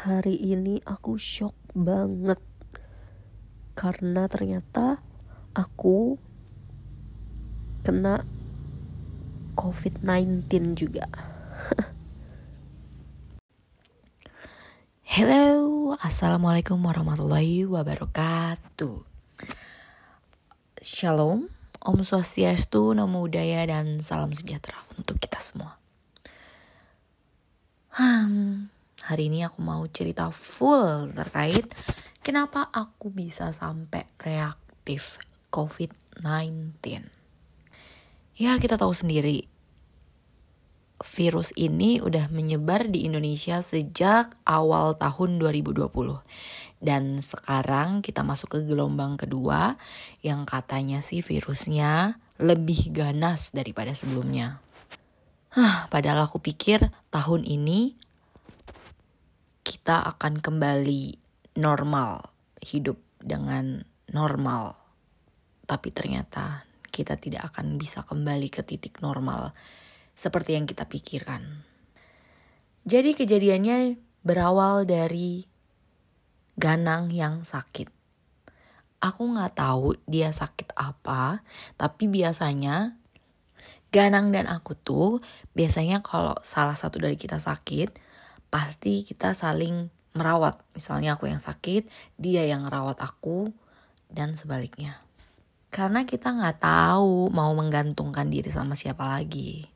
hari ini aku shock banget. Karena ternyata aku kena COVID-19 juga. Hello, Assalamualaikum warahmatullahi wabarakatuh. Shalom, Om Swastiastu, Namo Buddhaya, dan salam sejahtera untuk kita semua. Hmm, hari ini aku mau cerita full terkait kenapa aku bisa sampai reaktif COVID-19 Ya kita tahu sendiri virus ini udah menyebar di Indonesia sejak awal tahun 2020. Dan sekarang kita masuk ke gelombang kedua yang katanya sih virusnya lebih ganas daripada sebelumnya. Hah, padahal aku pikir tahun ini kita akan kembali normal, hidup dengan normal. Tapi ternyata kita tidak akan bisa kembali ke titik normal seperti yang kita pikirkan. Jadi kejadiannya berawal dari Ganang yang sakit. Aku nggak tahu dia sakit apa, tapi biasanya Ganang dan aku tuh biasanya kalau salah satu dari kita sakit, pasti kita saling merawat. Misalnya aku yang sakit, dia yang merawat aku, dan sebaliknya. Karena kita nggak tahu mau menggantungkan diri sama siapa lagi.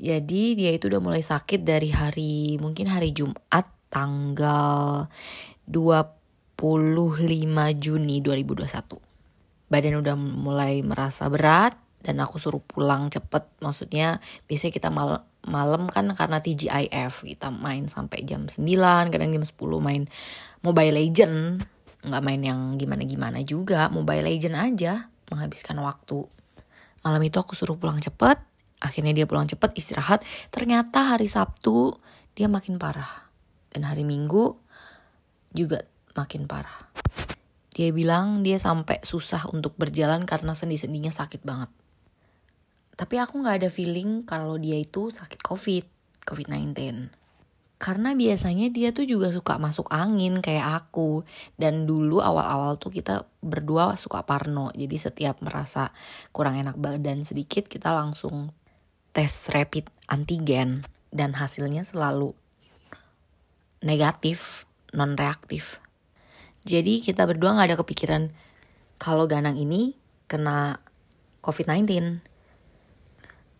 Jadi dia itu udah mulai sakit dari hari mungkin hari Jumat tanggal 25 Juni 2021. Badan udah mulai merasa berat dan aku suruh pulang cepet. Maksudnya biasanya kita mal malam kan karena TGIF kita main sampai jam 9, kadang jam 10 main Mobile Legend. Nggak main yang gimana-gimana juga, Mobile Legend aja menghabiskan waktu. Malam itu aku suruh pulang cepet, Akhirnya dia pulang cepat istirahat. Ternyata hari Sabtu dia makin parah. Dan hari Minggu juga makin parah. Dia bilang dia sampai susah untuk berjalan karena sendi-sendinya sakit banget. Tapi aku gak ada feeling kalau dia itu sakit COVID, COVID-19. Karena biasanya dia tuh juga suka masuk angin kayak aku. Dan dulu awal-awal tuh kita berdua suka parno. Jadi setiap merasa kurang enak badan sedikit kita langsung tes rapid antigen dan hasilnya selalu negatif, non reaktif. Jadi kita berdua nggak ada kepikiran kalau Ganang ini kena COVID-19.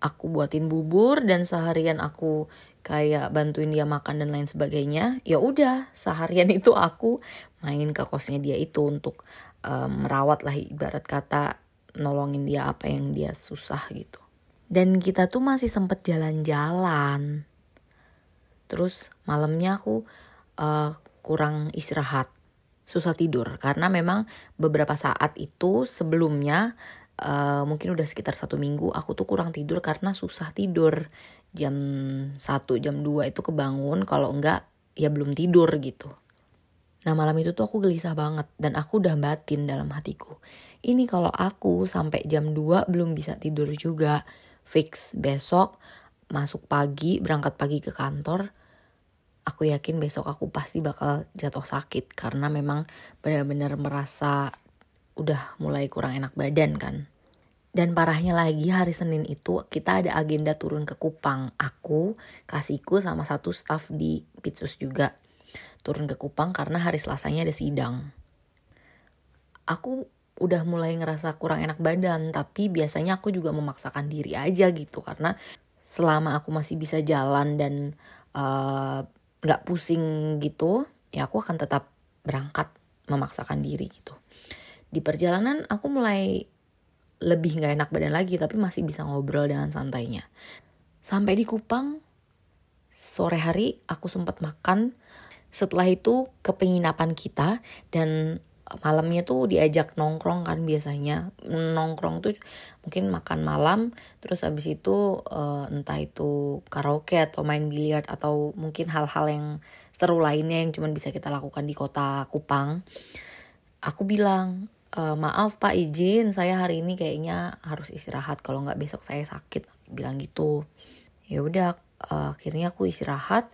Aku buatin bubur dan seharian aku kayak bantuin dia makan dan lain sebagainya. Ya udah, seharian itu aku main ke kosnya dia itu untuk um, merawat lah ibarat kata nolongin dia apa yang dia susah gitu. Dan kita tuh masih sempet jalan-jalan. Terus malamnya aku uh, kurang istirahat, susah tidur karena memang beberapa saat itu sebelumnya uh, mungkin udah sekitar satu minggu aku tuh kurang tidur karena susah tidur jam 1 jam 2 itu kebangun kalau enggak ya belum tidur gitu. Nah malam itu tuh aku gelisah banget dan aku udah batin dalam hatiku. Ini kalau aku sampai jam 2 belum bisa tidur juga fix besok masuk pagi berangkat pagi ke kantor aku yakin besok aku pasti bakal jatuh sakit karena memang benar-benar merasa udah mulai kurang enak badan kan dan parahnya lagi hari Senin itu kita ada agenda turun ke Kupang. Aku, kasihku sama satu staff di Pitsus juga. Turun ke Kupang karena hari Selasanya ada sidang. Aku udah mulai ngerasa kurang enak badan tapi biasanya aku juga memaksakan diri aja gitu karena selama aku masih bisa jalan dan eh, nggak uh, pusing gitu ya aku akan tetap berangkat memaksakan diri gitu di perjalanan aku mulai lebih nggak enak badan lagi tapi masih bisa ngobrol dengan santainya. Sampai di Kupang sore hari aku sempat makan. Setelah itu ke penginapan kita dan malamnya tuh diajak nongkrong kan biasanya. Nongkrong tuh mungkin makan malam terus abis itu uh, entah itu karaoke atau main biliar atau mungkin hal-hal yang seru lainnya yang cuma bisa kita lakukan di kota Kupang. Aku bilang e, maaf pak izin. Saya hari ini kayaknya harus istirahat. Kalau nggak besok saya sakit bilang gitu. Ya udah uh, akhirnya aku istirahat.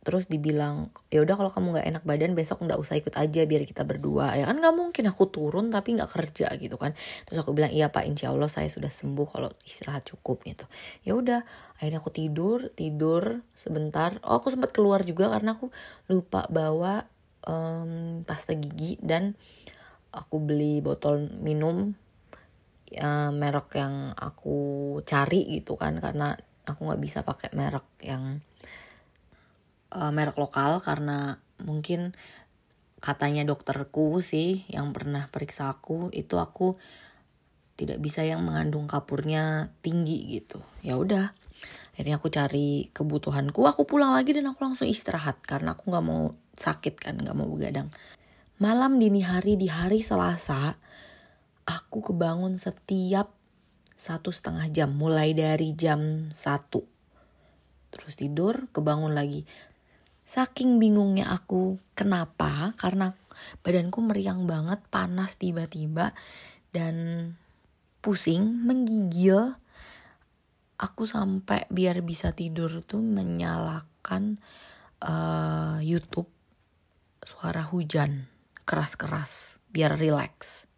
Terus dibilang ya udah kalau kamu nggak enak badan besok nggak usah ikut aja biar kita berdua. Ya kan nggak mungkin aku turun tapi nggak kerja gitu kan. Terus aku bilang iya pak insya allah saya sudah sembuh kalau istirahat cukup gitu. Ya udah akhirnya aku tidur tidur sebentar. Oh aku sempat keluar juga karena aku lupa bawa um, pasta gigi dan aku beli botol minum ya, merek yang aku cari gitu kan karena aku nggak bisa pakai merek yang uh, merek lokal karena mungkin katanya dokterku sih yang pernah periksa aku itu aku tidak bisa yang mengandung kapurnya tinggi gitu. Ya udah akhirnya aku cari kebutuhanku aku pulang lagi dan aku langsung istirahat karena aku nggak mau sakit kan nggak mau begadang malam dini hari di hari Selasa aku kebangun setiap satu setengah jam mulai dari jam satu. Terus tidur kebangun lagi. Saking bingungnya aku kenapa? Karena badanku meriang banget, panas tiba-tiba dan pusing, menggigil. Aku sampai biar bisa tidur tuh menyalakan uh, YouTube suara hujan keras-keras biar relax.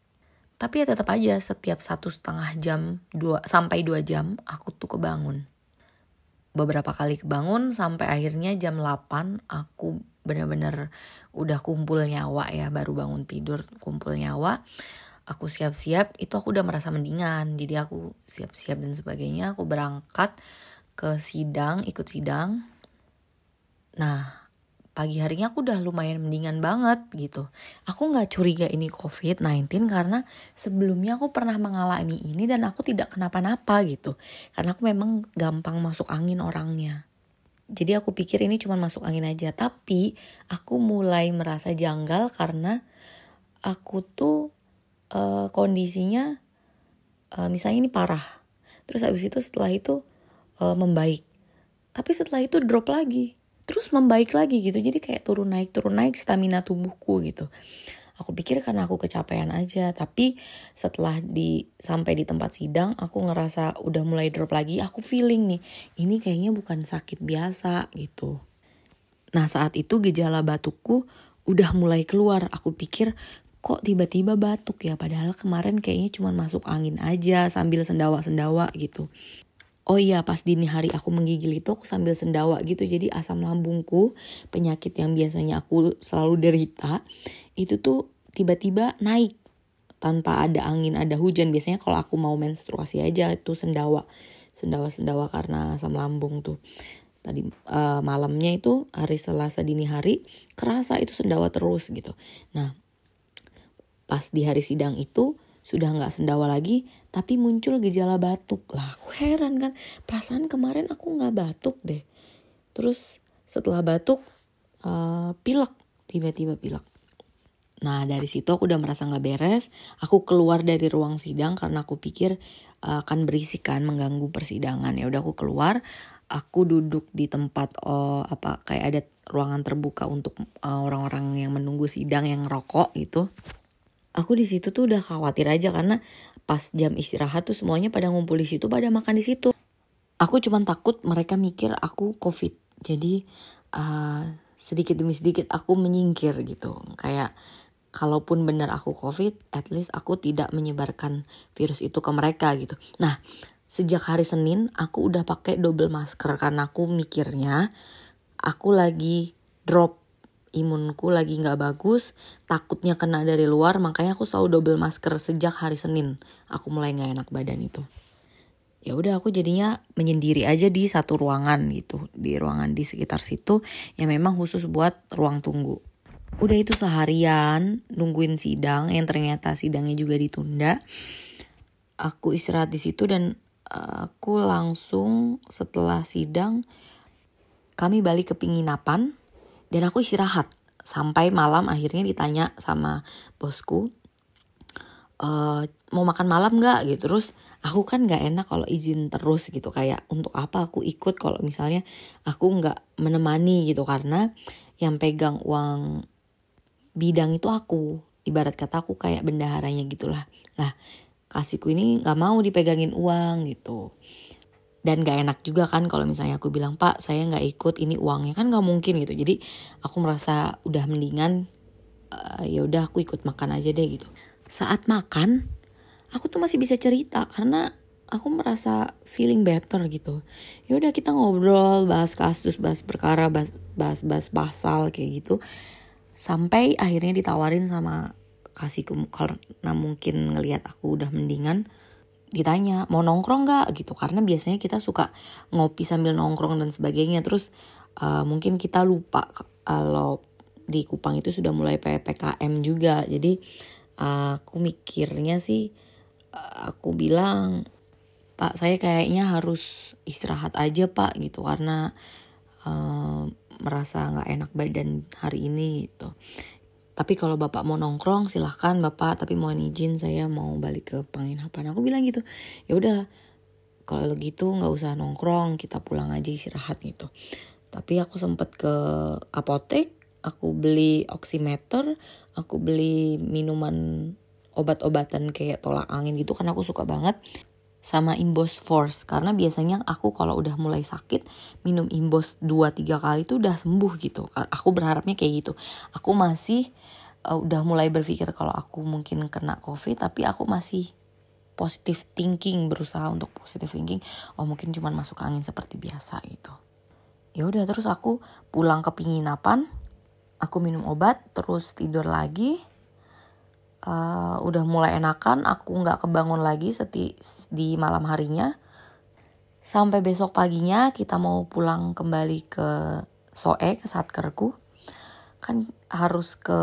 Tapi ya tetap aja setiap satu setengah jam dua sampai dua jam aku tuh kebangun. Beberapa kali kebangun sampai akhirnya jam 8 aku benar-benar udah kumpul nyawa ya baru bangun tidur kumpul nyawa. Aku siap-siap itu aku udah merasa mendingan. Jadi aku siap-siap dan sebagainya aku berangkat ke sidang ikut sidang. Nah pagi harinya aku udah lumayan mendingan banget gitu. Aku nggak curiga ini COVID-19 karena sebelumnya aku pernah mengalami ini dan aku tidak kenapa-napa gitu. Karena aku memang gampang masuk angin orangnya. Jadi aku pikir ini cuma masuk angin aja. Tapi aku mulai merasa janggal karena aku tuh uh, kondisinya uh, misalnya ini parah. Terus habis itu setelah itu uh, membaik. Tapi setelah itu drop lagi terus membaik lagi gitu. Jadi kayak turun naik turun naik stamina tubuhku gitu. Aku pikir karena aku kecapean aja tapi setelah di sampai di tempat sidang aku ngerasa udah mulai drop lagi aku feeling nih ini kayaknya bukan sakit biasa gitu. Nah saat itu gejala batukku udah mulai keluar. Aku pikir kok tiba-tiba batuk ya? Padahal kemarin kayaknya cuma masuk angin aja sambil sendawa-sendawa gitu Oh iya pas dini hari aku menggigil itu aku sambil sendawa gitu. Jadi asam lambungku penyakit yang biasanya aku selalu derita itu tuh tiba-tiba naik tanpa ada angin ada hujan. Biasanya kalau aku mau menstruasi aja itu sendawa. Sendawa sendawa karena asam lambung tuh. Tadi uh, malamnya itu hari Selasa dini hari kerasa itu sendawa terus gitu. Nah pas di hari sidang itu sudah nggak sendawa lagi tapi muncul gejala batuk. Lah aku heran kan. Perasaan kemarin aku nggak batuk deh. Terus setelah batuk uh, pilek. Tiba-tiba pilek. Nah dari situ aku udah merasa nggak beres. Aku keluar dari ruang sidang karena aku pikir uh, akan berisikan mengganggu persidangan. Ya udah aku keluar. Aku duduk di tempat oh apa kayak ada ruangan terbuka untuk uh, orang-orang yang menunggu sidang yang rokok gitu. Aku di situ tuh udah khawatir aja karena pas jam istirahat tuh semuanya pada ngumpul di situ pada makan di situ. Aku cuma takut mereka mikir aku covid. Jadi uh, sedikit demi sedikit aku menyingkir gitu. Kayak kalaupun benar aku covid at least aku tidak menyebarkan virus itu ke mereka gitu. Nah sejak hari Senin aku udah pakai double masker karena aku mikirnya aku lagi drop imunku lagi nggak bagus, takutnya kena dari luar, makanya aku selalu double masker sejak hari Senin. Aku mulai nggak enak badan itu. Ya udah aku jadinya menyendiri aja di satu ruangan gitu, di ruangan di sekitar situ yang memang khusus buat ruang tunggu. Udah itu seharian nungguin sidang yang ternyata sidangnya juga ditunda. Aku istirahat di situ dan eh, aku langsung setelah sidang kami balik ke penginapan dan aku istirahat. Sampai malam akhirnya ditanya sama bosku e, mau makan malam nggak? Gitu. Terus aku kan nggak enak kalau izin terus gitu. Kayak untuk apa aku ikut kalau misalnya aku nggak menemani? Gitu. Karena yang pegang uang bidang itu aku. Ibarat kata aku kayak bendaharanya gitulah. Lah kasihku ini nggak mau dipegangin uang gitu dan gak enak juga kan kalau misalnya aku bilang pak saya nggak ikut ini uangnya. Kan nggak mungkin gitu. Jadi aku merasa udah mendingan uh, ya udah aku ikut makan aja deh gitu. Saat makan aku tuh masih bisa cerita karena aku merasa feeling better gitu. Ya udah kita ngobrol bahas kasus bahas perkara bahas bahas bahas pasal kayak gitu. Sampai akhirnya ditawarin sama kasihku karena mungkin ngelihat aku udah mendingan ditanya mau nongkrong gak gitu. Karena biasanya kita suka ngopi sambil nongkrong dan sebagainya. Terus uh, mungkin kita lupa kalau di Kupang itu sudah mulai ppkm juga. Jadi uh, aku mikirnya sih uh, aku bilang pak saya kayaknya harus istirahat aja pak gitu. Karena uh, merasa nggak enak badan hari ini gitu tapi kalau bapak mau nongkrong silahkan bapak. Tapi mohon izin saya mau balik ke penginapan. Aku bilang gitu ya udah kalau gitu nggak usah nongkrong kita pulang aja istirahat gitu. Tapi aku sempet ke apotek aku beli oximeter aku beli minuman obat-obatan kayak tolak angin gitu karena aku suka banget sama Imbos Force. Karena biasanya aku kalau udah mulai sakit minum Imbos 2-3 kali itu udah sembuh gitu. Aku berharapnya kayak gitu. Aku masih uh, udah mulai berpikir kalau aku mungkin kena covid tapi aku masih positive thinking berusaha untuk positive thinking. Oh mungkin cuma masuk angin seperti biasa gitu. Ya udah terus aku pulang ke penginapan aku minum obat terus tidur lagi. Uh, udah mulai enakan aku nggak kebangun lagi seti di malam harinya. Sampai besok paginya kita mau pulang kembali ke Soe ke Satkerku. Kan harus ke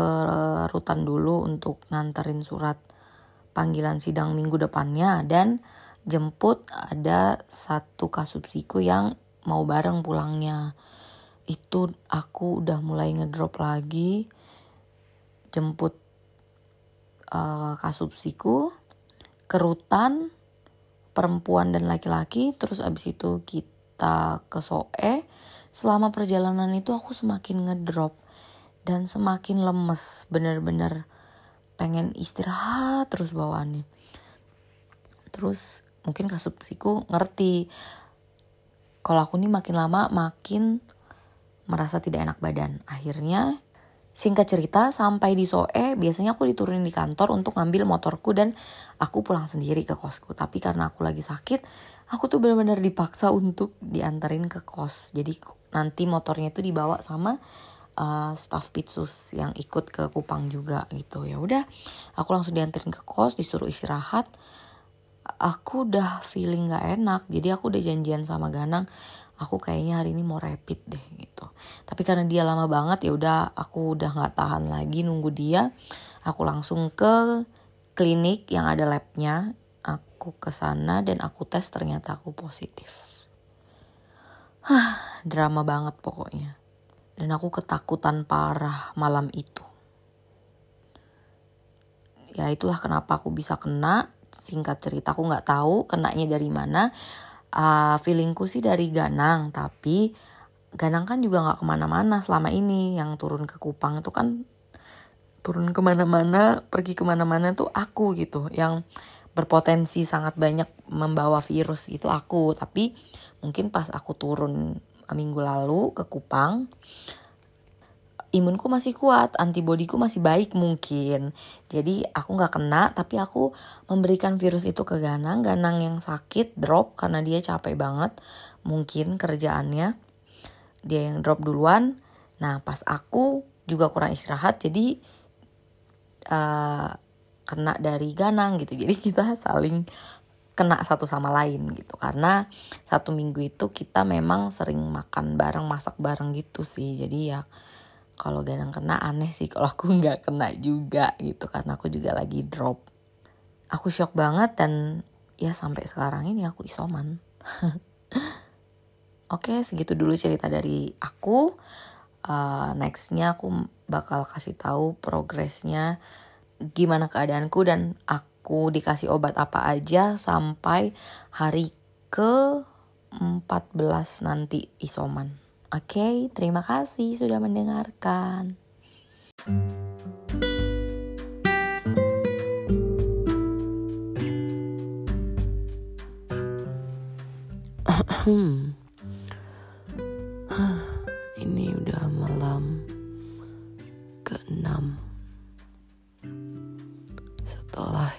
rutan dulu untuk nganterin surat panggilan sidang minggu depannya dan jemput ada satu kasubsiku yang mau bareng pulangnya itu aku udah mulai ngedrop lagi jemput uh, kasubsiku, kerutan, perempuan dan laki-laki, terus abis itu kita ke Soe. Selama perjalanan itu aku semakin ngedrop dan semakin lemes, bener-bener pengen istirahat terus bawaannya. Terus mungkin kasubsiku ngerti kalau aku nih makin lama makin merasa tidak enak badan. Akhirnya Singkat cerita, sampai di Soe, biasanya aku diturunin di kantor untuk ngambil motorku dan aku pulang sendiri ke kosku. Tapi karena aku lagi sakit, aku tuh benar-benar dipaksa untuk diantarin ke kos. Jadi nanti motornya itu dibawa sama uh, staff Pitsus yang ikut ke Kupang juga gitu. Ya udah, aku langsung diantarin ke kos, disuruh istirahat. Aku udah feeling gak enak, jadi aku udah janjian sama Ganang aku kayaknya hari ini mau rapid deh gitu tapi karena dia lama banget ya udah aku udah nggak tahan lagi nunggu dia aku langsung ke klinik yang ada labnya aku ke sana dan aku tes ternyata aku positif Hah, drama banget pokoknya dan aku ketakutan parah malam itu. Ya itulah kenapa aku bisa kena. Singkat cerita aku nggak tahu kenanya dari mana. Uh, feelingku sih dari Ganang tapi Ganang kan juga nggak ke mana-mana selama ini. Yang turun ke Kupang itu kan turun ke mana-mana pergi ke mana-mana tuh aku gitu. Yang berpotensi sangat banyak membawa virus itu aku. Tapi mungkin pas aku turun minggu lalu ke Kupang imunku masih kuat, antibodiku masih baik mungkin. Jadi aku nggak kena, tapi aku memberikan virus itu ke Ganang. Ganang yang sakit drop karena dia capek banget, mungkin kerjaannya. Dia yang drop duluan. Nah pas aku juga kurang istirahat, jadi uh, kena dari Ganang gitu. Jadi kita saling kena satu sama lain gitu. Karena satu minggu itu kita memang sering makan bareng masak bareng gitu sih. Jadi ya kalau Ganang kena aneh sih. Kalau aku nggak kena juga gitu karena aku juga lagi drop. Aku shock banget dan ya sampai sekarang ini aku isoman. Oke segitu dulu cerita dari aku. Uh, nextnya aku bakal kasih tahu progresnya gimana keadaanku dan aku dikasih obat apa aja sampai hari ke 14 nanti isoman. Oke, okay, terima kasih sudah mendengarkan. Hmm. Ini udah malam ke-6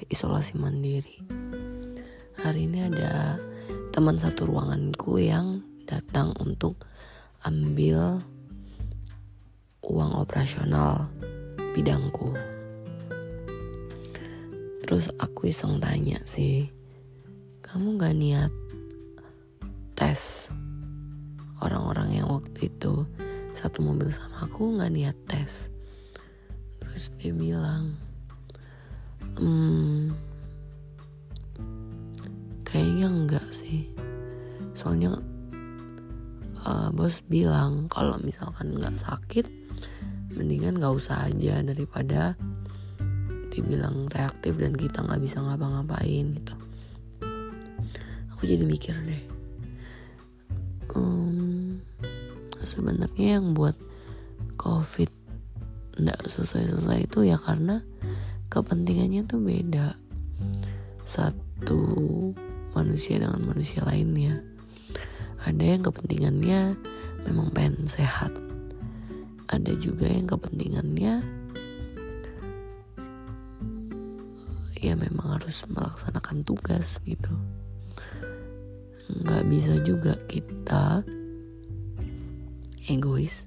isolasi mandiri. Hari ini ada teman satu ruanganku yang datang untuk ambil uang operasional bidangku. Terus aku iseng tanya sih, kamu gak niat tes orang-orang yang waktu itu satu mobil sama aku nggak niat tes terus dia bilang hmm, kayaknya enggak sih. Soalnya uh, bos bilang kalau misalkan nggak sakit mendingan nggak usah aja daripada dibilang reaktif dan kita nggak bisa ngapa-ngapain gitu. Aku jadi mikir deh. Um, sebenarnya yang buat covid nggak selesai-selesai itu ya karena kepentingannya tuh beda. Satu manusia dengan manusia lainnya. Ada yang kepentingannya memang pengen sehat. Ada juga yang kepentingannya ya memang harus melaksanakan tugas gitu. Nggak bisa juga kita egois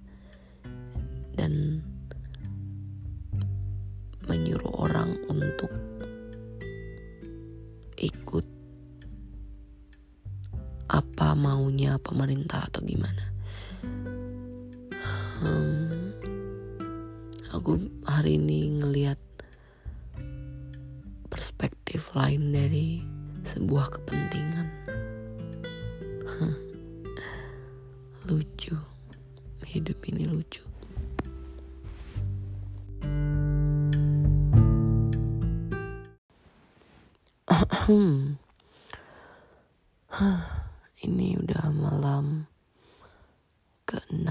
dan menyuruh orang untuk ikut apa maunya pemerintah atau gimana. Hmm, aku hari ini ngelihat perspektif lain dari sebuah kepentingan. lucu, hidup ini lucu. Ini udah malam ke-6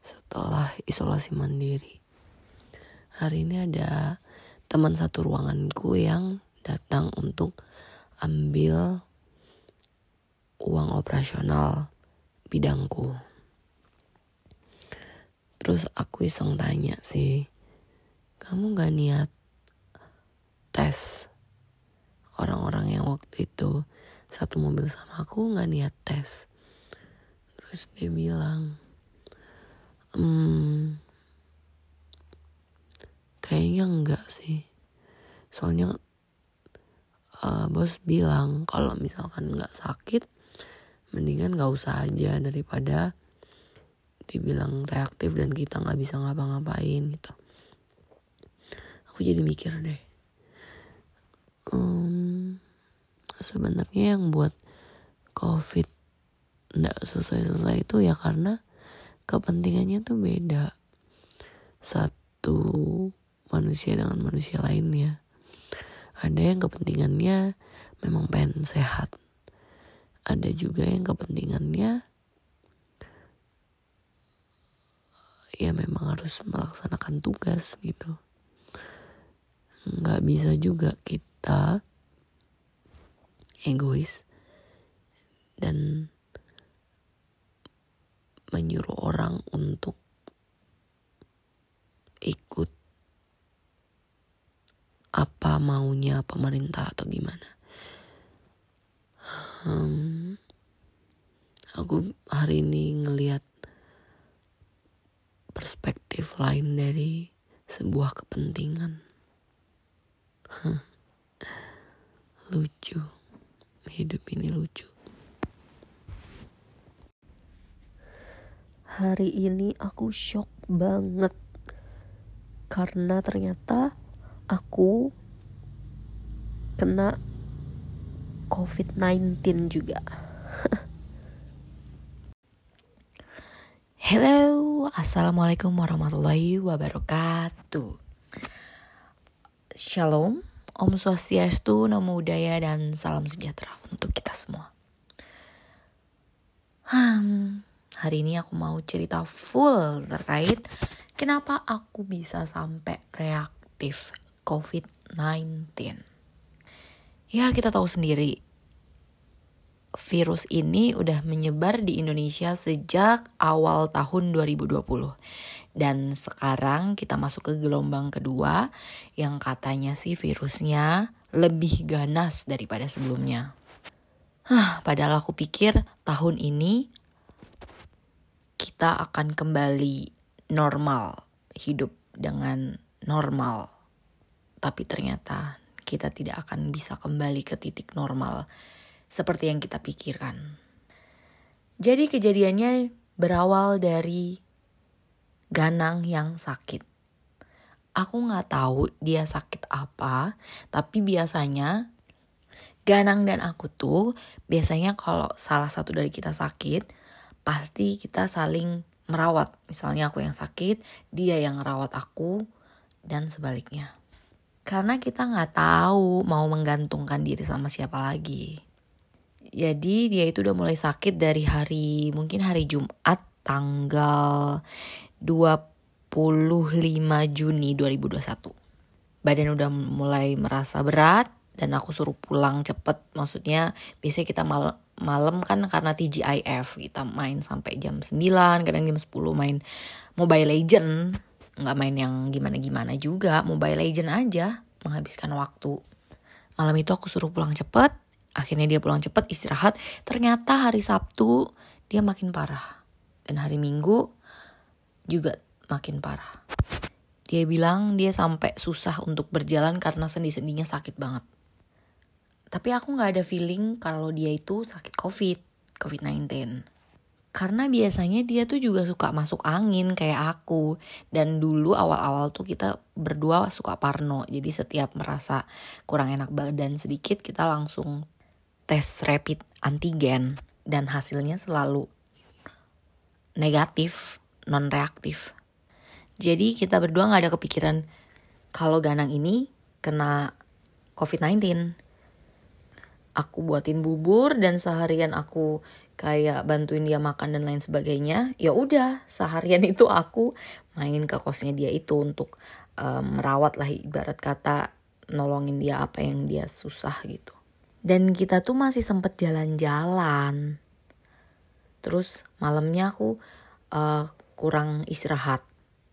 setelah isolasi mandiri. Hari ini ada teman satu ruanganku yang datang untuk ambil uang operasional bidangku. Terus aku iseng tanya sih, kamu gak niat tes orang-orang yang waktu itu satu mobil sama aku gak niat tes. Terus dia bilang, hmm, kayaknya enggak sih. Soalnya uh, bos bilang kalau misalkan nggak sakit mendingan nggak usah aja daripada dibilang reaktif dan kita nggak bisa ngapa-ngapain gitu aku jadi mikir deh um, sebenarnya yang buat covid nggak selesai-selesai itu ya karena kepentingannya tuh beda. Satu manusia dengan manusia lainnya ada yang kepentingannya memang pengen sehat. Ada juga yang kepentingannya ya memang harus melaksanakan tugas gitu. Nggak bisa juga kita egois dan menyuruh orang untuk ikut apa maunya pemerintah atau gimana hmm, aku hari ini ngelihat perspektif lain dari sebuah kepentingan. Lucu, hidup ini lucu. Hari ini aku shock banget karena ternyata aku kena COVID-19 juga. Hello, Assalamualaikum warahmatullahi wabarakatuh. Shalom, Om Swastiastu, Namo Buddhaya, dan salam sejahtera untuk kita semua. Hmm, hari ini aku mau cerita full terkait kenapa aku bisa sampai reaktif COVID-19. Ya kita tahu sendiri, virus ini udah menyebar di Indonesia sejak awal tahun 2020. Dan sekarang kita masuk ke gelombang kedua yang katanya sih virusnya lebih ganas daripada sebelumnya. Hah, padahal aku pikir tahun ini kita akan kembali normal, hidup dengan normal. Tapi ternyata kita tidak akan bisa kembali ke titik normal seperti yang kita pikirkan. Jadi kejadiannya berawal dari Ganang yang sakit. Aku nggak tahu dia sakit apa, tapi biasanya Ganang dan aku tuh biasanya kalau salah satu dari kita sakit, pasti kita saling merawat. Misalnya aku yang sakit, dia yang merawat aku, dan sebaliknya. Karena kita nggak tahu mau menggantungkan diri sama siapa lagi. Jadi dia itu udah mulai sakit dari hari mungkin hari Jumat tanggal 25 Juni 2021. Badan udah mulai merasa berat dan aku suruh pulang cepet. Maksudnya biasanya kita mal malam kan karena TGIF kita main sampai jam 9, kadang jam 10 main Mobile Legend. Nggak main yang gimana-gimana juga, Mobile Legend aja menghabiskan waktu. Malam itu aku suruh pulang cepet, akhirnya dia pulang cepet istirahat. Ternyata hari Sabtu dia makin parah. Dan hari Minggu juga makin parah. Dia bilang dia sampai susah untuk berjalan karena sendi-sendinya sakit banget. Tapi aku gak ada feeling kalau dia itu sakit COVID, COVID-19. Karena biasanya dia tuh juga suka masuk angin kayak aku. Dan dulu awal-awal tuh kita berdua suka parno. Jadi setiap merasa kurang enak badan sedikit kita langsung tes rapid antigen. Dan hasilnya selalu negatif, non-reaktif. Jadi kita berdua gak ada kepikiran kalau Ganang ini kena COVID-19. Aku buatin bubur dan seharian aku kayak bantuin dia makan dan lain sebagainya. Ya udah, seharian itu aku main ke kosnya dia itu untuk um, merawat lah ibarat kata nolongin dia apa yang dia susah gitu. Dan kita tuh masih sempet jalan-jalan. Terus malamnya aku uh, kurang istirahat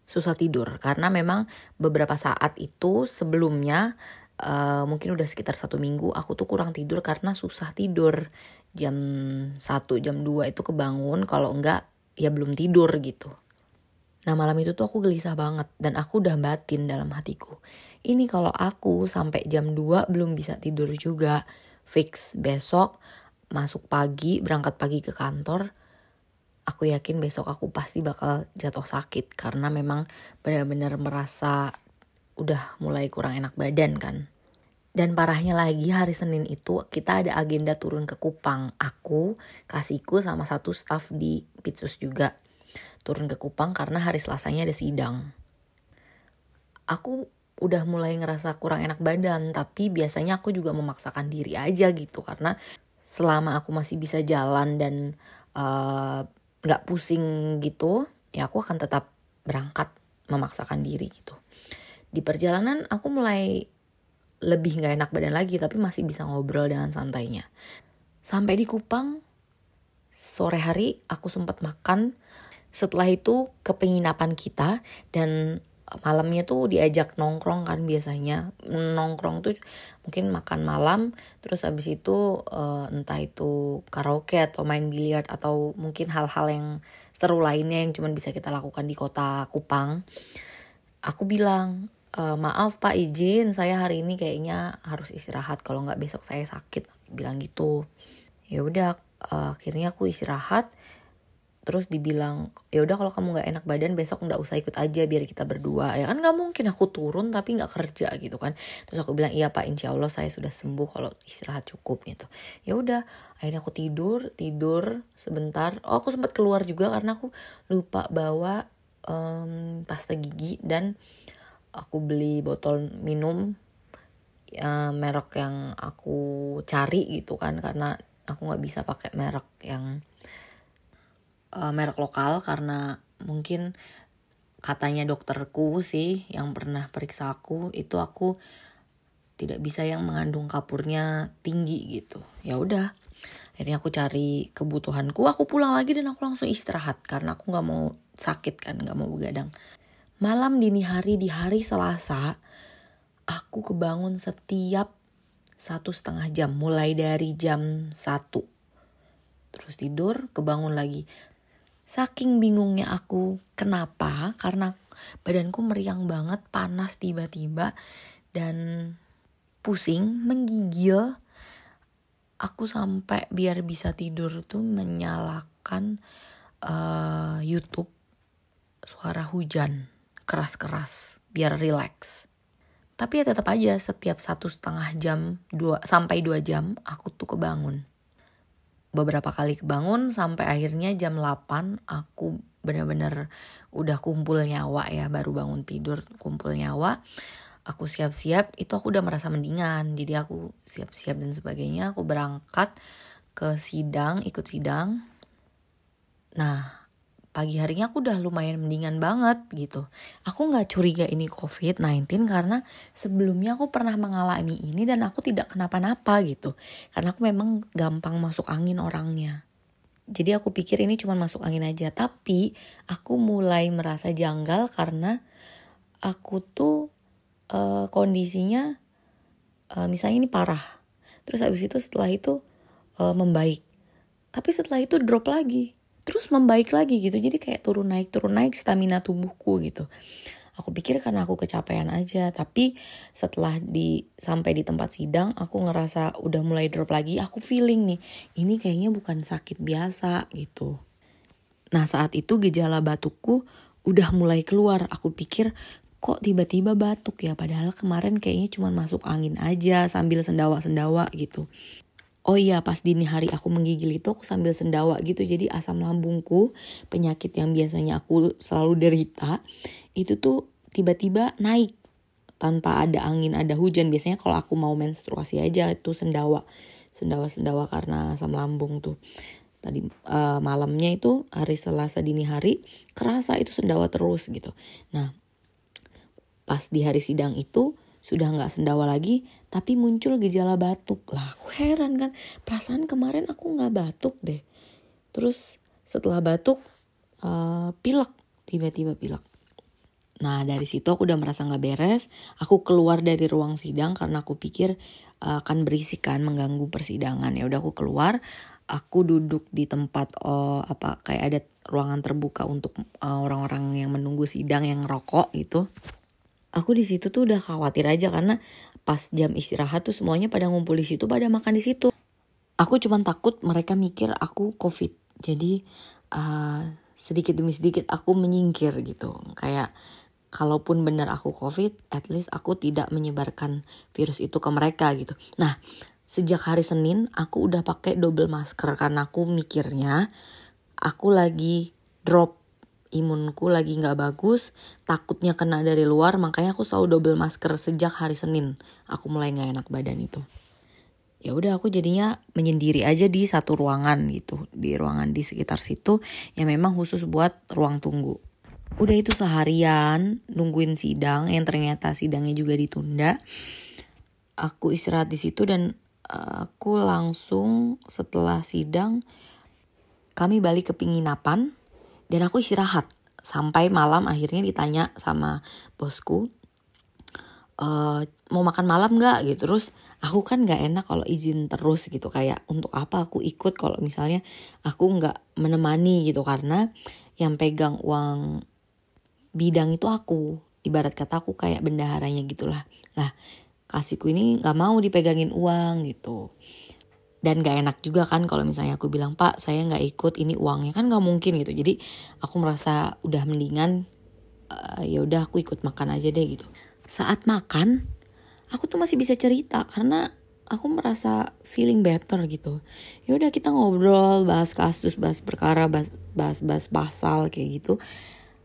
susah tidur karena memang beberapa saat itu sebelumnya uh, mungkin udah sekitar satu minggu aku tuh kurang tidur karena susah tidur jam 1 jam 2 itu kebangun kalau enggak ya belum tidur gitu Nah malam itu tuh aku gelisah banget dan aku udah batin dalam hatiku. Ini kalau aku sampai jam 2 belum bisa tidur juga. Fix besok masuk pagi, berangkat pagi ke kantor aku yakin besok aku pasti bakal jatuh sakit karena memang benar-benar merasa udah mulai kurang enak badan kan. Dan parahnya lagi hari Senin itu kita ada agenda turun ke Kupang. Aku, kasihku sama satu staff di Pitsus juga. Turun ke Kupang karena hari Selasanya ada sidang. Aku udah mulai ngerasa kurang enak badan, tapi biasanya aku juga memaksakan diri aja gitu karena selama aku masih bisa jalan dan uh, nggak pusing gitu ya aku akan tetap berangkat memaksakan diri gitu. Di perjalanan aku mulai lebih nggak enak badan lagi tapi masih bisa ngobrol dengan santainya. Sampai di Kupang sore hari aku sempat makan. Setelah itu ke penginapan kita dan malamnya tuh diajak nongkrong kan biasanya. Nongkrong tuh mungkin makan malam terus abis itu uh, entah itu karaoke atau main biliar atau mungkin hal-hal yang seru lainnya yang cuma bisa kita lakukan di kota Kupang. Aku bilang e, maaf pak izin. Saya hari ini kayaknya harus istirahat. Kalau nggak besok saya sakit. Bilang gitu. Ya udah uh, akhirnya aku istirahat terus dibilang ya udah kalau kamu nggak enak badan besok nggak usah ikut aja biar kita berdua. Ya kan nggak mungkin aku turun tapi nggak kerja gitu kan. Terus aku bilang iya pak insya Allah saya sudah sembuh kalau istirahat cukup gitu. Ya udah akhirnya aku tidur tidur sebentar. Oh aku sempat keluar juga karena aku lupa bawa um, pasta gigi dan aku beli botol minum ya, merek yang aku cari gitu kan karena aku nggak bisa pakai merek yang uh, merek lokal karena mungkin katanya dokterku sih yang pernah periksa aku itu aku tidak bisa yang mengandung kapurnya tinggi gitu. Ya udah akhirnya aku cari kebutuhanku aku pulang lagi dan aku langsung istirahat karena aku nggak mau sakit kan nggak mau begadang. Malam dini hari di hari Selasa aku kebangun setiap satu setengah jam mulai dari jam satu. Terus tidur kebangun lagi saking bingungnya aku kenapa karena badanku meriang banget panas tiba-tiba dan pusing menggigil aku sampai biar bisa tidur tuh menyalakan uh, YouTube suara hujan keras-keras biar relax. Tapi ya tetap aja setiap satu setengah jam dua sampai dua jam aku tuh kebangun. Beberapa kali kebangun sampai akhirnya jam 8 aku bener-bener udah kumpul nyawa ya baru bangun tidur kumpul nyawa. Aku siap-siap itu aku udah merasa mendingan. Jadi aku siap-siap dan sebagainya aku berangkat ke sidang ikut sidang. Nah pagi harinya aku udah lumayan mendingan banget gitu. Aku nggak curiga ini covid-19 karena sebelumnya aku pernah mengalami ini dan aku tidak kenapa-napa gitu. Karena aku memang gampang masuk angin orangnya. Jadi aku pikir ini cuma masuk angin aja. Tapi aku mulai merasa janggal karena aku tuh uh, kondisinya uh, misalnya ini parah. Terus habis itu setelah itu uh, membaik. Tapi setelah itu drop lagi terus membaik lagi gitu. Jadi kayak turun naik turun naik stamina tubuhku gitu. Aku pikir karena aku kecapean aja tapi setelah di sampai di tempat sidang aku ngerasa udah mulai drop lagi aku feeling nih ini kayaknya bukan sakit biasa gitu. Nah saat itu gejala batukku udah mulai keluar. Aku pikir kok tiba-tiba batuk ya? Padahal kemarin kayaknya cuma masuk angin aja sambil sendawa-sendawa gitu. Oh iya pas dini hari aku menggigil itu aku sambil sendawa gitu. Jadi asam lambungku penyakit yang biasanya aku selalu derita itu tuh tiba-tiba naik. Tanpa ada angin ada hujan. Biasanya kalau aku mau menstruasi aja itu sendawa. Sendawa sendawa karena asam lambung tuh. Tadi uh, malamnya itu hari Selasa dini hari kerasa itu sendawa terus gitu. Nah Pas di hari sidang itu sudah nggak sendawa lagi, tapi muncul gejala batuk. Lah aku heran kan, perasaan kemarin aku nggak batuk deh. Terus setelah batuk, uh, pilek, tiba-tiba pilek. Nah dari situ aku udah merasa nggak beres. Aku keluar dari ruang sidang karena aku pikir uh, akan berisikan mengganggu persidangan. Ya udah aku keluar. Aku duduk di tempat oh, apa kayak ada ruangan terbuka untuk uh, orang-orang uh, yang menunggu sidang yang rokok gitu aku di situ tuh udah khawatir aja karena pas jam istirahat tuh semuanya pada ngumpul di situ pada makan di situ. Aku cuman takut mereka mikir aku covid. Jadi uh, sedikit demi sedikit aku menyingkir gitu. Kayak kalaupun benar aku covid at least aku tidak menyebarkan virus itu ke mereka gitu. Nah sejak hari Senin aku udah pakai double masker karena aku mikirnya aku lagi drop imunku lagi nggak bagus, takutnya kena dari luar, makanya aku selalu double masker sejak hari Senin. Aku mulai nggak enak badan itu. Ya udah aku jadinya menyendiri aja di satu ruangan gitu, di ruangan di sekitar situ yang memang khusus buat ruang tunggu. Udah itu seharian nungguin sidang yang ternyata sidangnya juga ditunda. Aku istirahat di situ dan eh, aku langsung setelah sidang kami balik ke penginapan dan aku istirahat. Sampai malam akhirnya ditanya sama bosku e, mau makan malam nggak? Gitu. Terus aku kan nggak enak kalau izin terus gitu. Kayak untuk apa aku ikut kalau misalnya aku nggak menemani? Gitu. Karena yang pegang uang bidang itu aku. Ibarat kata aku kayak bendaharanya gitulah. Lah kasihku ini nggak mau dipegangin uang gitu dan gak enak juga kan kalau misalnya aku bilang pak saya nggak ikut ini uangnya. Kan nggak mungkin gitu. Jadi aku merasa udah mendingan uh, ya udah aku ikut makan aja deh gitu. Saat makan aku tuh masih bisa cerita karena aku merasa feeling better gitu. Ya udah kita ngobrol bahas kasus bahas perkara bahas bahas bahas pasal kayak gitu.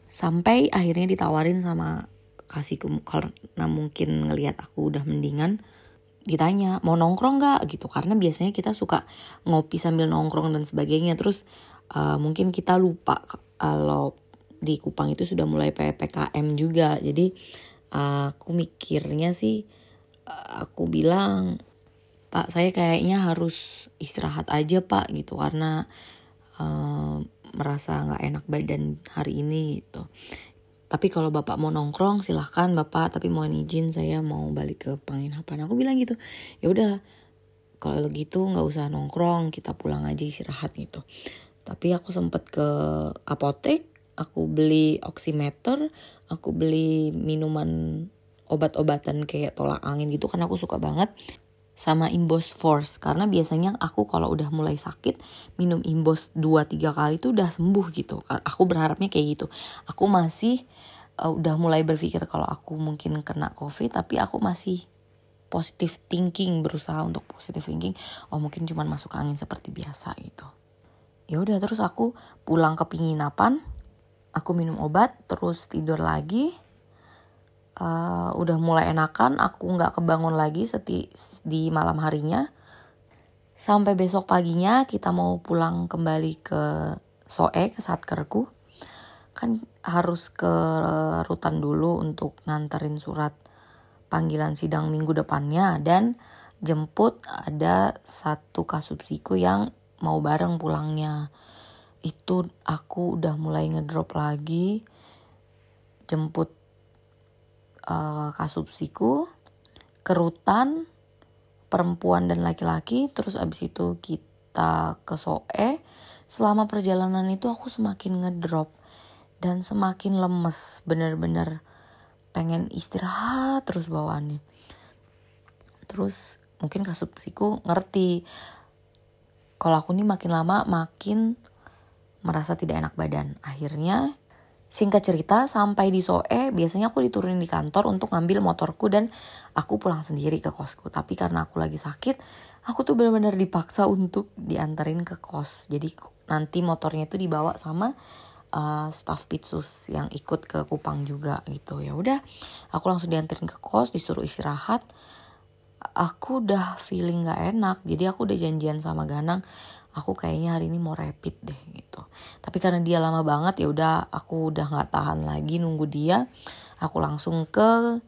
Sampai akhirnya ditawarin sama kasihku karena mungkin ngelihat aku udah mendingan ditanya mau nongkrong gak gitu. Karena biasanya kita suka ngopi sambil nongkrong dan sebagainya. Terus uh, mungkin kita lupa kalau di Kupang itu sudah mulai ppkm juga. Jadi uh, aku mikirnya sih uh, aku bilang Pak saya kayaknya harus istirahat aja Pak gitu. Karena uh, merasa nggak enak badan hari ini gitu. Tapi kalau bapak mau nongkrong silahkan bapak tapi mohon izin saya mau balik ke penginapan. Aku bilang gitu ya udah kalau gitu nggak usah nongkrong kita pulang aja istirahat gitu. Tapi aku sempet ke apotek aku beli oximeter aku beli minuman obat-obatan kayak tolak angin gitu karena aku suka banget sama Imbos Force. Karena biasanya aku kalau udah mulai sakit minum Imbos 2-3 kali itu udah sembuh gitu. Aku berharapnya kayak gitu. Aku masih uh, udah mulai berpikir kalau aku mungkin kena covid tapi aku masih positive thinking berusaha untuk positive thinking. Oh mungkin cuma masuk angin seperti biasa gitu. Ya udah terus aku pulang ke penginapan aku minum obat terus tidur lagi uh, udah mulai enakan aku nggak kebangun lagi seti di malam harinya. Sampai besok paginya kita mau pulang kembali ke Soe ke satkerku. Kan harus ke rutan dulu untuk nganterin surat panggilan sidang minggu depannya. Dan jemput ada satu kasubsiku yang mau bareng pulangnya. Itu aku udah mulai ngedrop lagi jemput uh, kasubsiku kerutan perempuan dan laki-laki terus abis itu kita ke Soe selama perjalanan itu aku semakin ngedrop dan semakin lemes bener-bener pengen istirahat terus bawaannya terus mungkin kasubsiku ngerti kalau aku nih makin lama makin merasa tidak enak badan. Akhirnya singkat cerita sampai di Soe biasanya aku diturunin di kantor untuk ngambil motorku dan aku pulang sendiri ke kosku. Tapi karena aku lagi sakit, aku tuh benar-benar dipaksa untuk diantarin ke kos. Jadi nanti motornya itu dibawa sama uh, staff pitsus yang ikut ke Kupang juga gitu. Ya udah, aku langsung diantarin ke kos, disuruh istirahat. Aku udah feeling gak enak, jadi aku udah janjian sama Ganang aku kayaknya hari ini mau rapid deh gitu tapi karena dia lama banget ya udah aku udah nggak tahan lagi nunggu dia aku langsung ke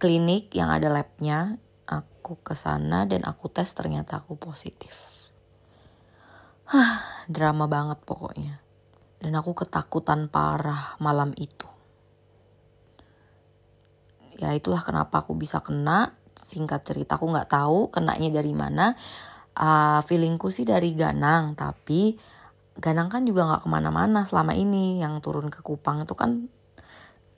klinik yang ada labnya aku ke sana dan aku tes ternyata aku positif drama banget pokoknya. Dan aku ketakutan parah malam itu. Ya itulah kenapa aku bisa kena. Singkat cerita aku nggak tahu kenanya dari mana uh, feelingku sih dari Ganang tapi Ganang kan juga nggak ke mana-mana selama ini. Yang turun ke Kupang itu kan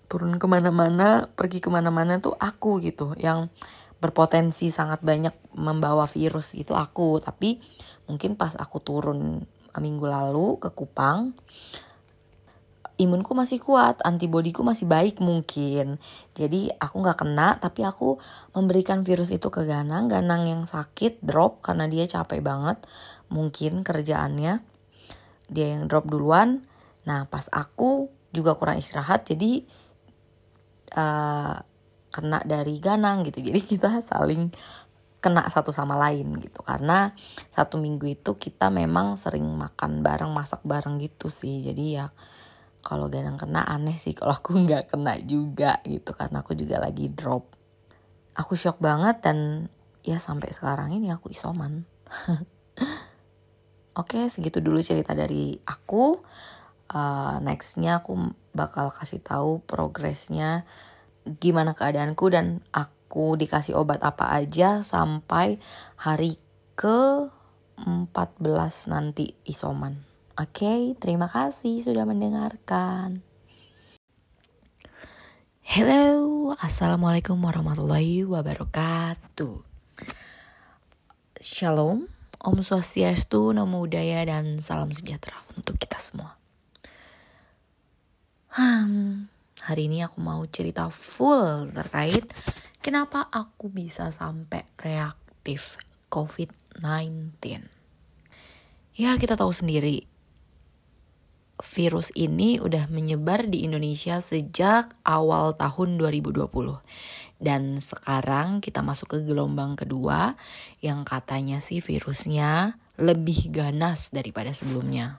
turun ke mana-mana pergi ke mana-mana tuh aku gitu. Yang berpotensi sangat banyak membawa virus itu aku. Tapi mungkin pas aku turun minggu lalu ke Kupang imunku masih kuat, antibodiku masih baik mungkin. Jadi aku nggak kena, tapi aku memberikan virus itu ke Ganang. Ganang yang sakit drop karena dia capek banget, mungkin kerjaannya. Dia yang drop duluan. Nah pas aku juga kurang istirahat, jadi uh, kena dari Ganang gitu. Jadi kita saling kena satu sama lain gitu karena satu minggu itu kita memang sering makan bareng masak bareng gitu sih jadi ya kalau Ganang kena aneh sih. Kalau aku nggak kena juga gitu karena aku juga lagi drop. Aku shock banget dan ya sampai sekarang ini aku isoman. Oke segitu dulu cerita dari aku. Uh, nextnya aku bakal kasih tahu progresnya gimana keadaanku dan aku dikasih obat apa aja sampai hari ke 14 nanti isoman. Oke, terima kasih sudah mendengarkan. Hello, assalamualaikum warahmatullahi wabarakatuh. Shalom, Om Swastiastu, Namo Buddhaya, dan salam sejahtera untuk kita semua. Hmm, hari ini aku mau cerita full terkait kenapa aku bisa sampai reaktif COVID-19. Ya kita tahu sendiri virus ini udah menyebar di Indonesia sejak awal tahun 2020. Dan sekarang kita masuk ke gelombang kedua yang katanya sih virusnya lebih ganas daripada sebelumnya.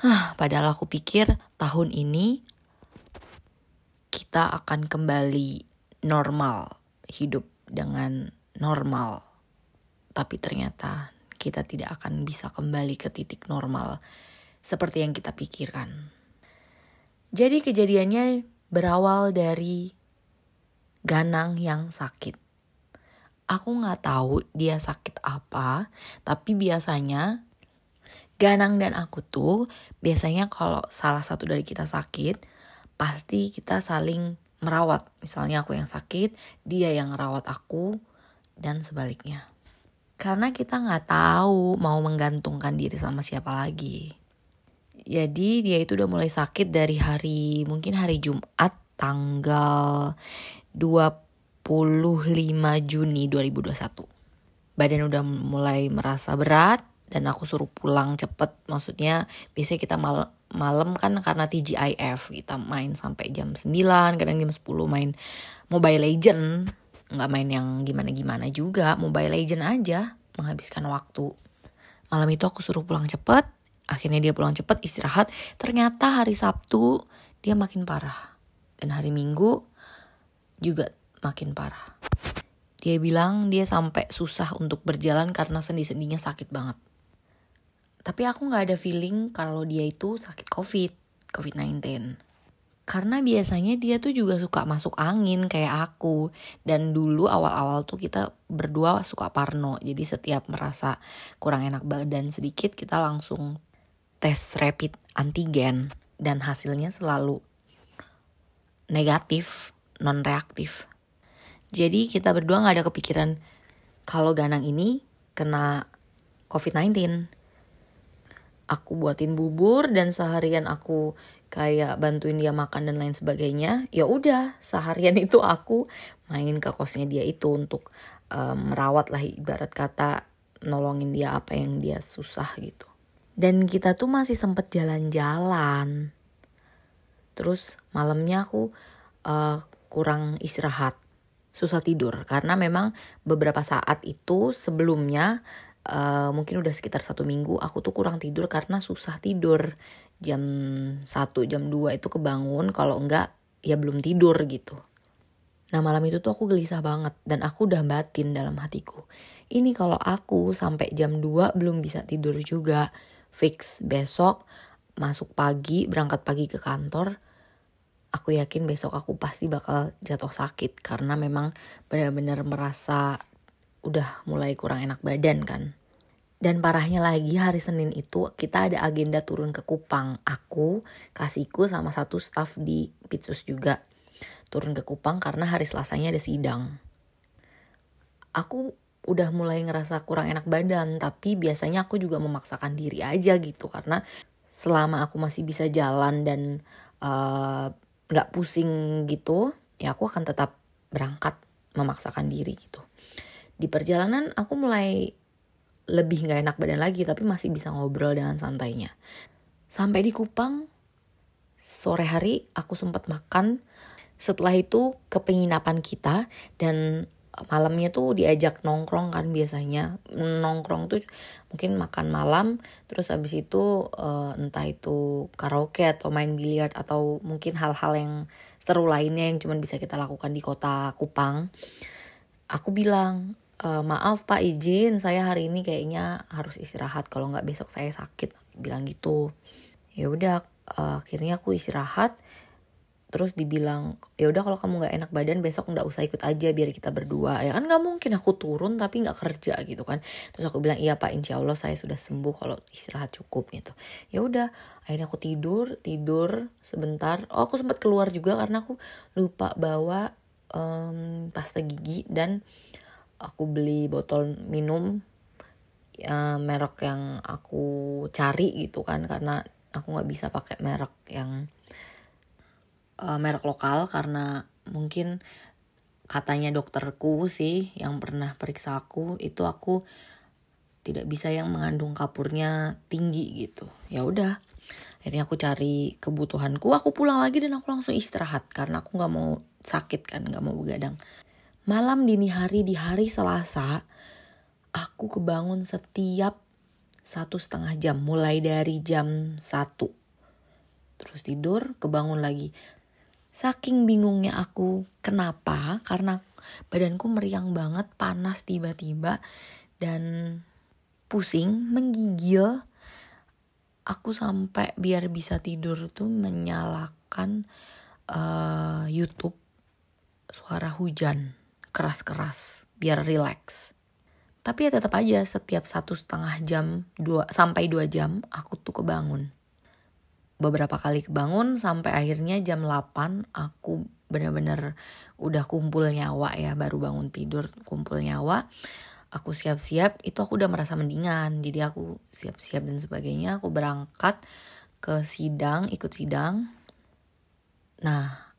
Hah, padahal aku pikir tahun ini kita akan kembali normal, hidup dengan normal. tapi ternyata kita tidak akan bisa kembali ke titik normal seperti yang kita pikirkan. Jadi kejadiannya berawal dari Ganang yang sakit. Aku nggak tahu dia sakit apa, tapi biasanya Ganang dan aku tuh biasanya kalau salah satu dari kita sakit, pasti kita saling merawat. Misalnya aku yang sakit, dia yang merawat aku, dan sebaliknya. Karena kita nggak tahu mau menggantungkan diri sama siapa lagi. Jadi dia itu udah mulai sakit dari hari mungkin hari Jumat tanggal 25 Juni 2021. Badan udah mulai merasa berat dan aku suruh pulang cepet. Maksudnya biasanya kita mal malam kan karena TGIF kita main sampai jam 9, kadang jam 10 main Mobile Legend. Nggak main yang gimana-gimana juga, Mobile Legend aja menghabiskan waktu. Malam itu aku suruh pulang cepet, akhirnya dia pulang cepet istirahat. Ternyata hari Sabtu dia makin parah. Dan hari Minggu juga makin parah. Dia bilang dia sampai susah untuk berjalan karena sendi-sendinya sakit banget. Tapi aku gak ada feeling kalau dia itu sakit COVID, COVID-19. Karena biasanya dia tuh juga suka masuk angin kayak aku. Dan dulu awal-awal tuh kita berdua suka parno. Jadi setiap merasa kurang enak badan sedikit kita langsung tes rapid antigen. Dan hasilnya selalu negatif, non reaktif. Jadi kita berdua gak ada kepikiran kalau Ganang ini kena COVID-19. Aku buatin bubur dan seharian aku kayak bantuin dia makan dan lain sebagainya. Ya udah, seharian itu aku main ke kosnya dia itu untuk um, merawat lah ibarat kata nolongin dia apa yang dia susah gitu. Dan kita tuh masih sempet jalan-jalan. Terus malamnya aku uh, kurang istirahat. Susah tidur. Karena memang beberapa saat itu sebelumnya uh, mungkin udah sekitar satu minggu aku tuh kurang tidur karena susah tidur. Jam satu jam 2 itu kebangun. Kalau enggak ya belum tidur gitu. Nah malam itu tuh aku gelisah banget dan aku udah batin dalam hatiku. Ini kalau aku sampai jam 2 belum bisa tidur juga fix besok masuk pagi berangkat pagi ke kantor aku yakin besok aku pasti bakal jatuh sakit karena memang benar-benar merasa udah mulai kurang enak badan kan. Dan parahnya lagi hari Senin itu kita ada agenda turun ke Kupang. Aku, kasihku sama satu staff di Pitsus juga. Turun ke Kupang karena hari Selasanya ada sidang. Aku udah mulai ngerasa kurang enak badan. Tapi biasanya aku juga memaksakan diri aja gitu. Karena selama aku masih bisa jalan dan uh, nggak pusing gitu ya aku akan tetap berangkat memaksakan diri gitu di perjalanan aku mulai lebih nggak enak badan lagi tapi masih bisa ngobrol dengan santainya sampai di Kupang sore hari aku sempat makan setelah itu ke penginapan kita dan malamnya tuh diajak nongkrong kan biasanya. Nongkrong tuh mungkin makan malam terus habis itu uh, entah itu karaoke atau main biliar atau mungkin hal-hal yang seru lainnya yang cuma bisa kita lakukan di kota Kupang. Aku bilang e, maaf pak izin saya hari ini kayaknya harus istirahat kalau nggak besok saya sakit. Bilang gitu. Ya udah uh, akhirnya aku istirahat terus dibilang ya udah kalau kamu nggak enak badan besok nggak usah ikut aja biar kita berdua. Ya kan nggak mungkin aku turun tapi nggak kerja gitu kan. Terus aku bilang iya pak insya Allah saya sudah sembuh kalau istirahat cukup gitu. Ya udah akhirnya aku tidur tidur sebentar. Oh aku sempat keluar juga karena aku lupa bawa um, pasta gigi dan aku beli botol minum ya, merek yang aku cari gitu kan. Karena aku nggak bisa pakai merek yang uh, merek lokal karena mungkin katanya dokterku sih yang pernah periksa aku itu aku tidak bisa yang mengandung kapurnya tinggi gitu. Ya udah akhirnya aku cari kebutuhanku aku pulang lagi dan aku langsung istirahat karena aku nggak mau sakit kan nggak mau begadang. Malam dini hari di hari Selasa aku kebangun setiap satu setengah jam mulai dari jam satu. Terus tidur kebangun lagi Saking bingungnya aku kenapa, karena badanku meriang banget, panas tiba-tiba. dan pusing menggigil. Aku sampai biar bisa tidur tuh menyalakan uh, YouTube suara hujan. Keras-keras biar relax. Tapi ya tetap aja setiap satu setengah jam dua sampai dua jam aku tuh kebangun beberapa kali kebangun sampai akhirnya jam 8 aku bener-bener udah kumpul nyawa ya baru bangun tidur kumpul nyawa. Aku siap-siap itu aku udah merasa mendingan. Jadi aku siap-siap dan sebagainya aku berangkat ke sidang ikut sidang. Nah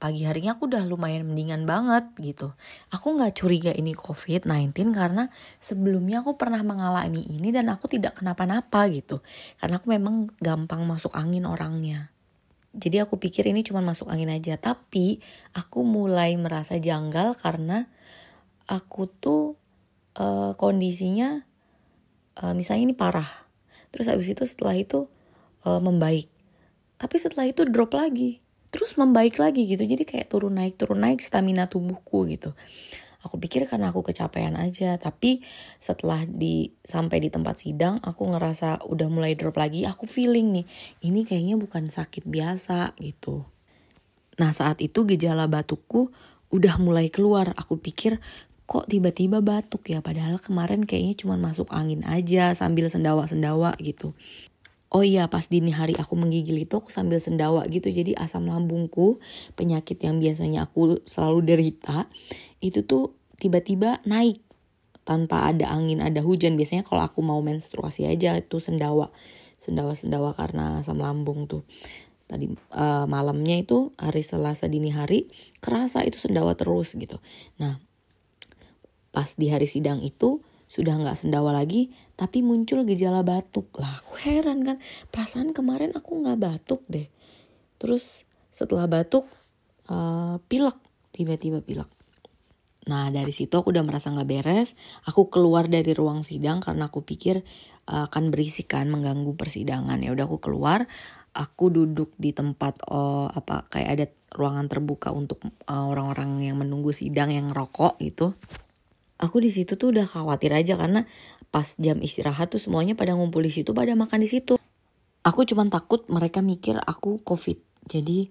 pagi harinya aku udah lumayan mendingan banget gitu. Aku nggak curiga ini COVID-19 karena sebelumnya aku pernah mengalami ini dan aku tidak kenapa-napa gitu. Karena aku memang gampang masuk angin orangnya. Jadi aku pikir ini cuma masuk angin aja. Tapi aku mulai merasa janggal karena aku tuh uh, kondisinya uh, misalnya ini parah. Terus habis itu setelah itu uh, membaik. Tapi setelah itu drop lagi terus membaik lagi gitu. Jadi kayak turun naik turun naik stamina tubuhku gitu. Aku pikir karena aku kecapean aja tapi setelah di sampai di tempat sidang aku ngerasa udah mulai drop lagi aku feeling nih ini kayaknya bukan sakit biasa gitu. Nah saat itu gejala batukku udah mulai keluar. Aku pikir kok tiba-tiba batuk ya? Padahal kemarin kayaknya cuma masuk angin aja sambil sendawa-sendawa gitu Oh iya pas dini hari aku menggigil itu aku sambil sendawa gitu. Jadi asam lambungku penyakit yang biasanya aku selalu derita itu tuh tiba-tiba naik. Tanpa ada angin ada hujan. Biasanya kalau aku mau menstruasi aja itu sendawa. Sendawa sendawa karena asam lambung tuh. Tadi uh, malamnya itu hari Selasa dini hari kerasa itu sendawa terus gitu. Nah pas di hari sidang itu sudah nggak sendawa lagi tapi muncul gejala batuk. Lah aku heran kan. Perasaan kemarin aku nggak batuk deh. Terus setelah batuk uh, pilek. Tiba-tiba pilek. Nah dari situ aku udah merasa nggak beres. Aku keluar dari ruang sidang karena aku pikir uh, akan berisikan mengganggu persidangan. Ya udah aku keluar. Aku duduk di tempat oh, apa kayak ada ruangan terbuka untuk orang-orang uh, yang menunggu sidang yang rokok gitu. Aku di situ tuh udah khawatir aja karena pas jam istirahat tuh semuanya pada ngumpul di situ pada makan di situ. Aku cuman takut mereka mikir aku covid. Jadi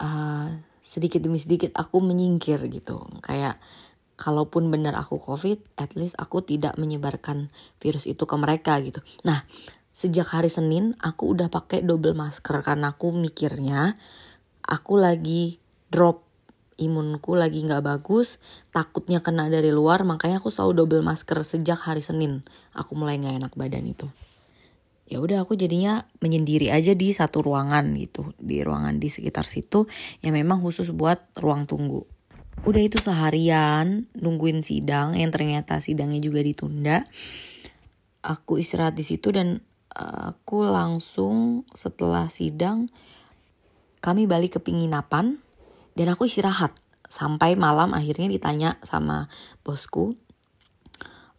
uh, sedikit demi sedikit aku menyingkir gitu. Kayak kalaupun benar aku covid at least aku tidak menyebarkan virus itu ke mereka gitu. Nah sejak hari Senin aku udah pakai double masker karena aku mikirnya aku lagi drop imunku lagi nggak bagus, takutnya kena dari luar, makanya aku selalu double masker sejak hari Senin. Aku mulai nggak enak badan itu. Ya udah aku jadinya menyendiri aja di satu ruangan gitu, di ruangan di sekitar situ yang memang khusus buat ruang tunggu. Udah itu seharian nungguin sidang yang ternyata sidangnya juga ditunda. Aku istirahat di situ dan eh, aku langsung setelah sidang kami balik ke penginapan dan aku istirahat. Sampai malam akhirnya ditanya sama bosku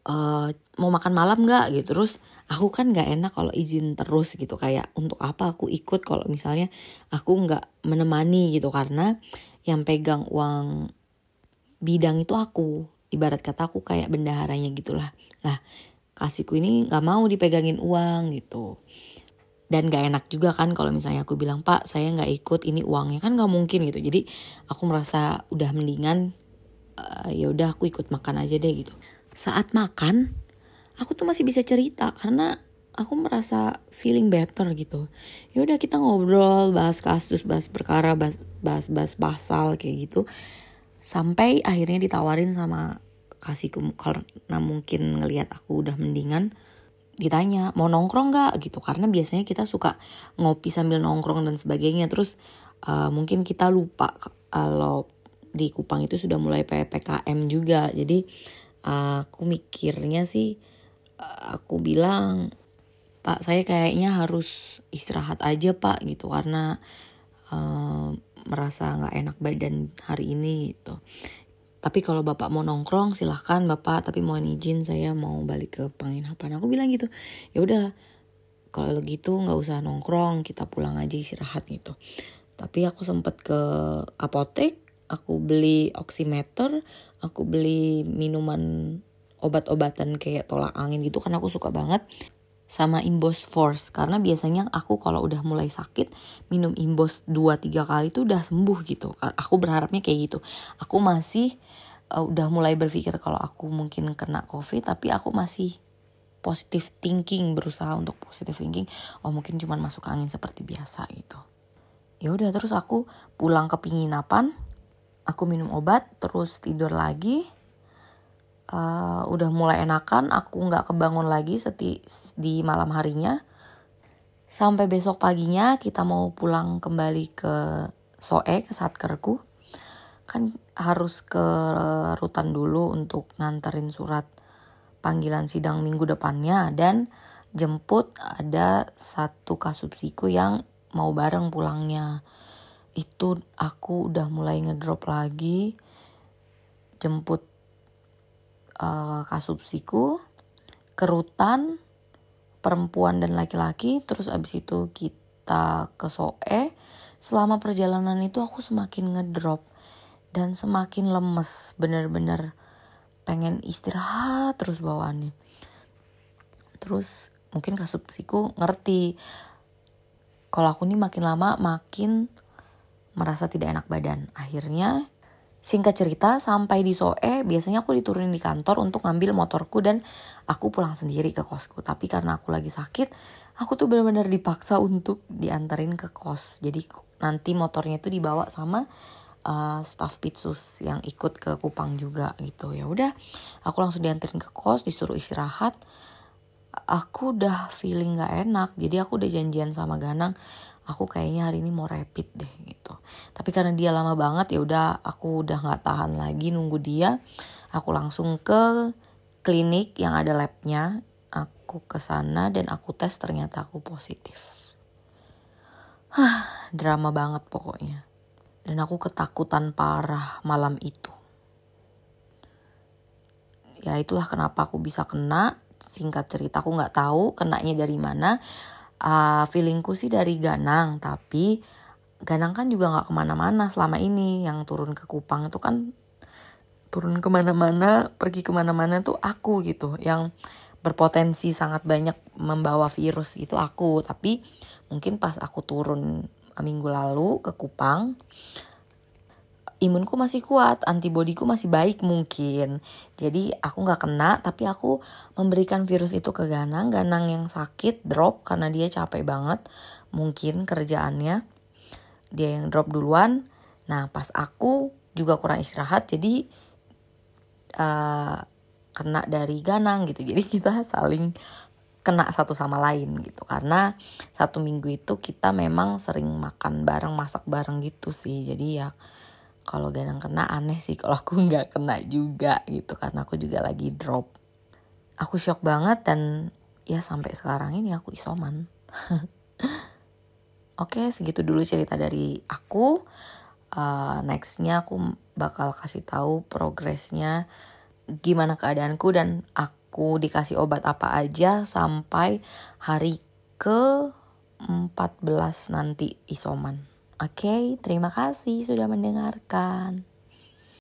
e, mau makan malam nggak? Gitu. Terus aku kan nggak enak kalau izin terus gitu. Kayak untuk apa aku ikut kalau misalnya aku nggak menemani? Gitu. Karena yang pegang uang bidang itu aku. Ibarat kata aku kayak bendaharanya gitulah. Lah kasihku ini nggak mau dipegangin uang gitu dan gak enak juga kan kalau misalnya aku bilang pak saya nggak ikut ini uangnya. Kan nggak mungkin gitu. Jadi aku merasa udah mendingan uh, ya udah aku ikut makan aja deh gitu. Saat makan aku tuh masih bisa cerita karena aku merasa feeling better gitu. Ya udah kita ngobrol bahas kasus bahas perkara bahas bahas bahas pasal kayak gitu. Sampai akhirnya ditawarin sama kasihku karena mungkin ngelihat aku udah mendingan ditanya mau nongkrong nggak? Gitu. Karena biasanya kita suka ngopi sambil nongkrong dan sebagainya. Terus uh, mungkin kita lupa kalau di Kupang itu sudah mulai ppkm juga. Jadi uh, aku mikirnya sih uh, aku bilang pak saya kayaknya harus istirahat aja pak gitu. Karena uh, merasa nggak enak badan hari ini gitu tapi kalau bapak mau nongkrong silahkan bapak. Tapi mohon izin saya mau balik ke penginapan. Aku bilang gitu ya udah kalau gitu nggak usah nongkrong kita pulang aja istirahat gitu. Tapi aku sempet ke apotek aku beli oximeter aku beli minuman obat-obatan kayak tolak angin gitu karena aku suka banget sama Imbos Force. Karena biasanya aku kalau udah mulai sakit minum Imbos 2-3 kali itu udah sembuh gitu. Aku berharapnya kayak gitu. Aku masih uh, udah mulai berpikir kalau aku mungkin kena covid tapi aku masih positive thinking berusaha untuk positive thinking. Oh mungkin cuman masuk angin seperti biasa gitu. Ya udah terus aku pulang ke penginapan aku minum obat terus tidur lagi. Uh, udah mulai enakan aku nggak kebangun lagi seti di malam harinya. Sampai besok paginya kita mau pulang kembali ke Soe ke satkerku kan harus ke rutan dulu untuk nganterin surat panggilan sidang minggu depannya dan jemput ada satu kasubsiku yang mau bareng pulangnya itu aku udah mulai ngedrop lagi jemput uh, kasubsiku, kerutan, perempuan dan laki-laki, terus abis itu kita ke Soe. Selama perjalanan itu aku semakin ngedrop dan semakin lemes, bener-bener pengen istirahat terus bawaannya. Terus mungkin kasubsiku ngerti kalau aku nih makin lama makin merasa tidak enak badan. Akhirnya Singkat cerita, sampai di Soe, biasanya aku diturunin di kantor untuk ngambil motorku dan aku pulang sendiri ke kosku. Tapi karena aku lagi sakit, aku tuh benar-benar dipaksa untuk dianterin ke kos. Jadi nanti motornya itu dibawa sama uh, staff Pitsus yang ikut ke Kupang juga gitu. Ya udah, aku langsung dianterin ke kos, disuruh istirahat. Aku udah feeling gak enak, jadi aku udah janjian sama Ganang aku kayaknya hari ini mau rapid deh gitu. Tapi karena dia lama banget ya udah aku udah nggak tahan lagi nunggu dia. Aku langsung ke klinik yang ada labnya. Aku ke sana dan aku tes ternyata aku positif. Hah, drama banget pokoknya dan aku ketakutan parah malam itu. Ya itulah kenapa aku bisa kena. Singkat cerita aku nggak tahu kenanya dari mana. Uh, feelingku sih dari Ganang tapi Ganang kan juga nggak ke mana-mana selama ini. Yang turun ke Kupang itu kan turun ke mana-mana pergi ke mana-mana tuh aku gitu. Yang berpotensi sangat banyak membawa virus itu aku. Tapi mungkin pas aku turun minggu lalu ke Kupang imunku masih kuat, antibodiku masih baik mungkin. Jadi aku nggak kena, tapi aku memberikan virus itu ke Ganang. Ganang yang sakit drop karena dia capek banget, mungkin kerjaannya. Dia yang drop duluan. Nah pas aku juga kurang istirahat, jadi uh, kena dari Ganang gitu. Jadi kita saling kena satu sama lain gitu. Karena satu minggu itu kita memang sering makan bareng masak bareng gitu sih. Jadi ya kalau Ganang kena aneh sih. Kalau aku nggak kena juga gitu karena aku juga lagi drop. Aku shock banget dan ya sampai sekarang ini aku isoman. Oke segitu dulu cerita dari aku. Uh, nextnya aku bakal kasih tahu progresnya gimana keadaanku dan aku dikasih obat apa aja sampai hari ke 14 nanti isoman. Oke, okay, terima kasih sudah mendengarkan.